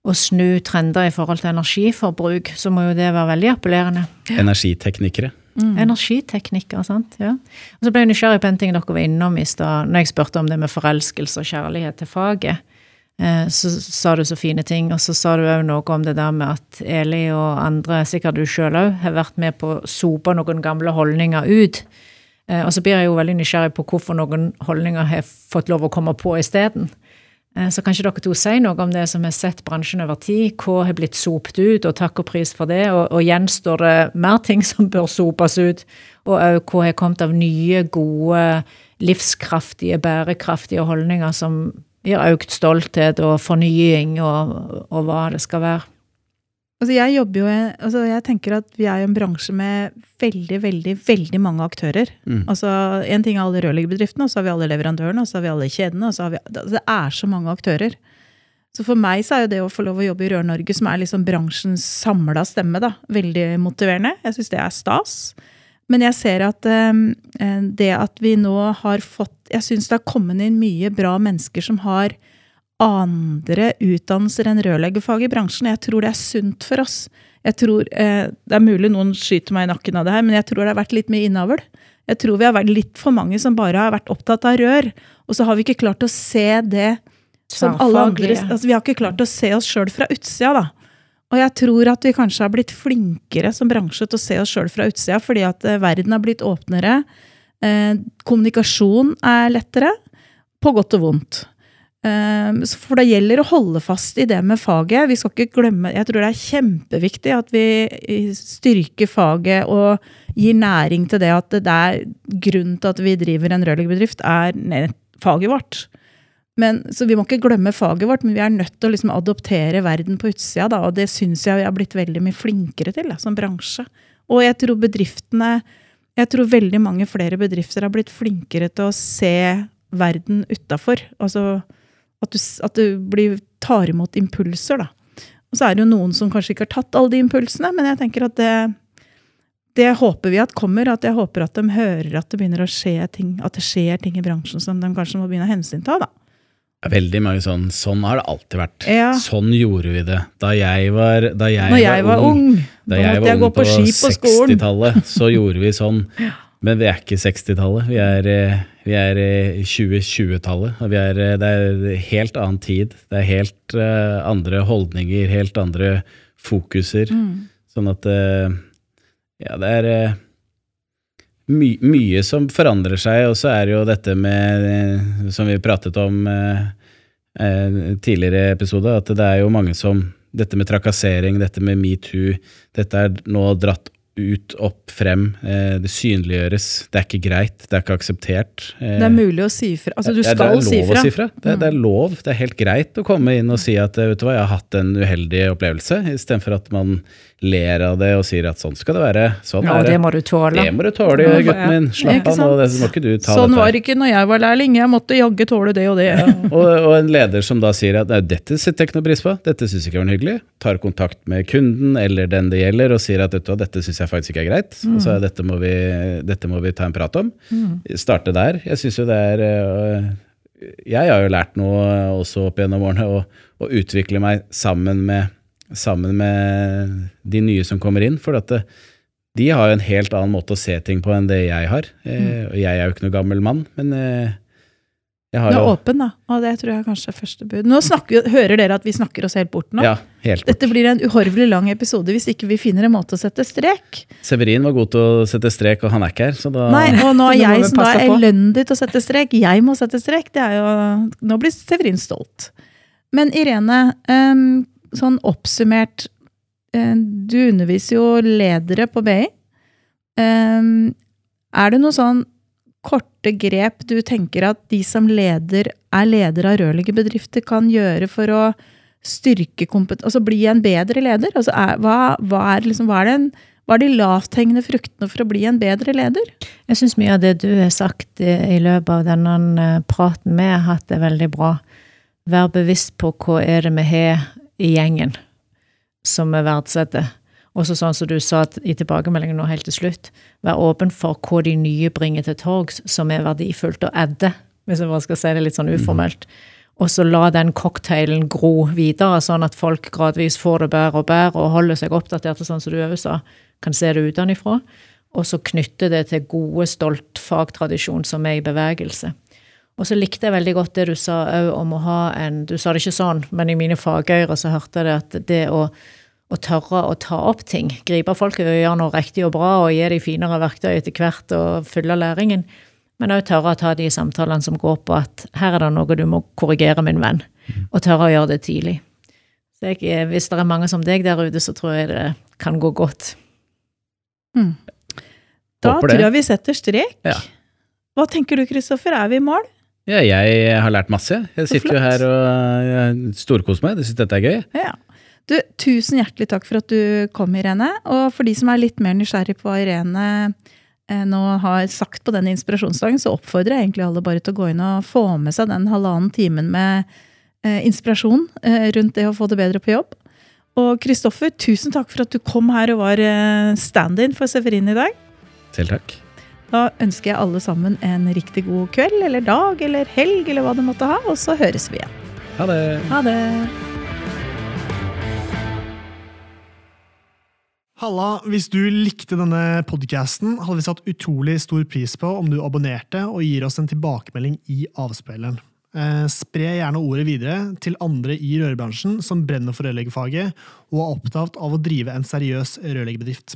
å snu trender i forhold til energiforbruk, så må jo det være veldig appellerende. Energiteknikere. Energiteknikker, sant. Ja. Og så ble jeg nysgjerrig på en ting dere var innom i stad, når jeg spurte om det med forelskelse og kjærlighet til faget. Eh, så sa du så fine ting, og så sa du òg noe om det der med at Eli og andre, sikkert du sjøl òg, har vært med på å sope noen gamle holdninger ut. Eh, Og så blir jeg jo veldig nysgjerrig på hvorfor noen holdninger har fått lov å komme på isteden. Eh, Så kan ikke dere to si noe om det som har sett bransjen over tid? Hva har blitt sopt ut, og takk og pris for det? Og, og gjenstår det mer ting som bør sopes ut? Og òg hva har kommet av nye, gode, livskraftige, bærekraftige holdninger som gir økt stolthet og fornying og, og hva det skal være? Altså jeg jo, altså jeg tenker at vi er jo en bransje med veldig, veldig, veldig mange aktører. Mm. Altså En ting er alle rørleggerbedriftene, og så har vi alle leverandørene, og så har vi alle kjedene. og så har vi, altså, Det er så mange aktører. Så for meg så er jo det å få lov å jobbe i Rør-Norge, som er liksom bransjens samla stemme, da, veldig motiverende. Jeg syns det er stas. Men jeg ser at eh, det at vi nå har fått Jeg syns det har kommet inn mye bra mennesker som har andre utdannelser enn rørleggerfag i bransjen. Jeg tror det er sunt for oss. Jeg tror, eh, Det er mulig noen skyter meg i nakken av det her, men jeg tror det har vært litt mye innavl. Jeg tror vi har vært litt for mange som bare har vært opptatt av rør. Og så har vi ikke klart å se det som alle andre altså Vi har ikke klart å se oss sjøl fra utsida, da. Og jeg tror at vi kanskje har blitt flinkere som bransje til å se oss sjøl fra utsida, fordi at eh, verden har blitt åpnere. Eh, kommunikasjon er lettere, på godt og vondt. Eh, så For det gjelder å holde fast i det med faget. Vi skal ikke glemme, Jeg tror det er kjempeviktig at vi styrker faget og gir næring til det at det er grunnen til at vi driver en rørleggerbedrift, er faget vårt. Men, så vi må ikke glemme faget vårt, men vi er nødt til å liksom adoptere verden på utsida. Da, og det syns jeg vi har blitt veldig mye flinkere til da, som bransje. Og jeg tror bedriftene Jeg tror veldig mange flere bedrifter har blitt flinkere til å se verden utafor. Altså at du, at du blir, tar imot impulser, da. Og så er det jo noen som kanskje ikke har tatt alle de impulsene, men jeg tenker at det, det håper vi at kommer. At jeg håper at de hører at det begynner å skje ting, at det skjer ting i bransjen som de kanskje må begynne å hensynta. da. Veldig mange sånn Sånn har det alltid vært. Ja. Sånn gjorde vi det da jeg var, da jeg Når jeg var ung, Da da jeg var jeg ung på på ski på skolen. 60-tallet, så gjorde vi sånn. Men vi er ikke 60-tallet. Vi er, eh, vi er i 2020-tallet. Og vi er, eh, det er helt annen tid. Det er helt uh, andre holdninger, helt andre fokuser. Mm. Sånn at uh, Ja, det er uh, my, mye som forandrer seg, og så er det jo dette med Som vi pratet om tidligere episode, at det er jo mange som Dette med trakassering, dette med metoo, dette er nå dratt ut, opp, frem. Eh, det synliggjøres. Det er ikke greit. Det er ikke akseptert. Eh, Det er mulig å si fra. Altså, du ja, skal si er fra. Mm. si fra. Det, det er lov. Det er helt greit å komme inn og si at vet du hva, jeg har hatt en uheldig opplevelse, istedenfor at man ler av det og sier at sånn skal det være. Sånn Ja, er det. det må du tåle. Det må du tåle, Ja, gutten min. Slapp av nå, det må ikke du ta Sånn dette. var det ikke når jeg var lærling. Jeg måtte jaggu tåle det og det. Og, og en leder som da sier at nei, dette setter jeg ikke noe pris på, dette syns jeg ikke var noe hyggelig, tar kontakt med kunden eller den det gjelder og sier at dette, dette syns jeg faktisk ikke er greit. Og så dette må, vi, dette må vi ta en prat om. Starte der. Jeg syns jo det er øh, Jeg har jo lært noe også opp gjennom årene, å utvikle meg sammen med, sammen med de nye som kommer inn. For at det, de har jo en helt annen måte å se ting på enn det jeg har. Mm. og jeg er jo ikke noe gammel mann, men eh, jeg har jo Du er åpen, da. Og det tror jeg kanskje er første bud. Nå snakker, hører dere at vi snakker oss helt bort nå? Ja, helt bort. Dette blir en uhorvelig lang episode hvis ikke vi finner en måte å sette strek. Severin var god til å sette strek, og han er ikke her, så da Nei, og nå er jeg som da er elendig til å sette strek. Jeg må sette strek. Det er jo Nå blir Severin stolt. Men Irene, em, sånn oppsummert eh, Du underviser jo ledere på BI. Er det noe sånn korte grep du tenker at de som leder, er ledere av rørleggerbedrifter, kan gjøre for å styrke kompetanse Altså bli en bedre leder? Altså er, hva, hva, er liksom, hva, er den, hva er de lavthengende fruktene for å bli en bedre leder? Jeg syns mye av det du har sagt eh, i løpet av denne eh, praten vi har hatt, er veldig bra. Vær bevisst på hva er det vi har i gjengen som vi verdsetter. Også sånn som du sa i tilbakemeldingen nå helt til slutt, vær åpen for hva de nye bringer til torgs som er verdifullt å adde, hvis jeg bare skal si det litt sånn uformelt. Og så la den cocktailen gro videre, sånn at folk gradvis får det bedre og bedre og holder seg oppdatert, sånn som du òg sa, kan se det utenfra. Og så knytte det til gode, stolt fagtradisjon som er i bevegelse. Og så likte jeg veldig godt det du sa òg om å ha en Du sa det ikke sånn, men i mine fagøyre så hørte jeg det at det å, å tørre å ta opp ting, gripe folk i øynene og riktig og bra og gi dem finere verktøy etter hvert og fylle læringen, men òg tørre å ta de samtalene som går på at her er det noe du må korrigere, min venn, og tørre å gjøre det tidlig. Så jeg, hvis det er mange som deg der ute, så tror jeg det kan gå godt. Da tror jeg vi setter strek. Ja. Hva tenker du, Kristoffer? Er vi i mål? Ja, jeg har lært masse. Jeg sitter jo her og storkoser meg. Jeg syns dette er gøy. Ja. Du, tusen hjertelig takk for at du kom, Irene. Og for de som er litt mer nysgjerrig på hva Irene eh, nå har sagt på denne inspirasjonsdagen, så oppfordrer jeg egentlig alle bare til å gå inn og få med seg den halvannen timen med eh, inspirasjon eh, rundt det å få det bedre på jobb. Og Kristoffer, tusen takk for at du kom her og var stand-in for Severin i dag. Selv takk. Da ønsker jeg alle sammen en riktig god kveld eller dag eller helg eller hva du måtte ha, og så høres vi igjen. Ha det. Ha det! Halla, hvis du likte denne podcasten, hadde vi satt utrolig stor pris på om du abonnerte og gir oss en tilbakemelding i avspilleren. Eh, spre gjerne ordet videre til andre i rørbransjen som brenner for rørleggerfaget og er opptatt av å drive en seriøs rørleggerbedrift.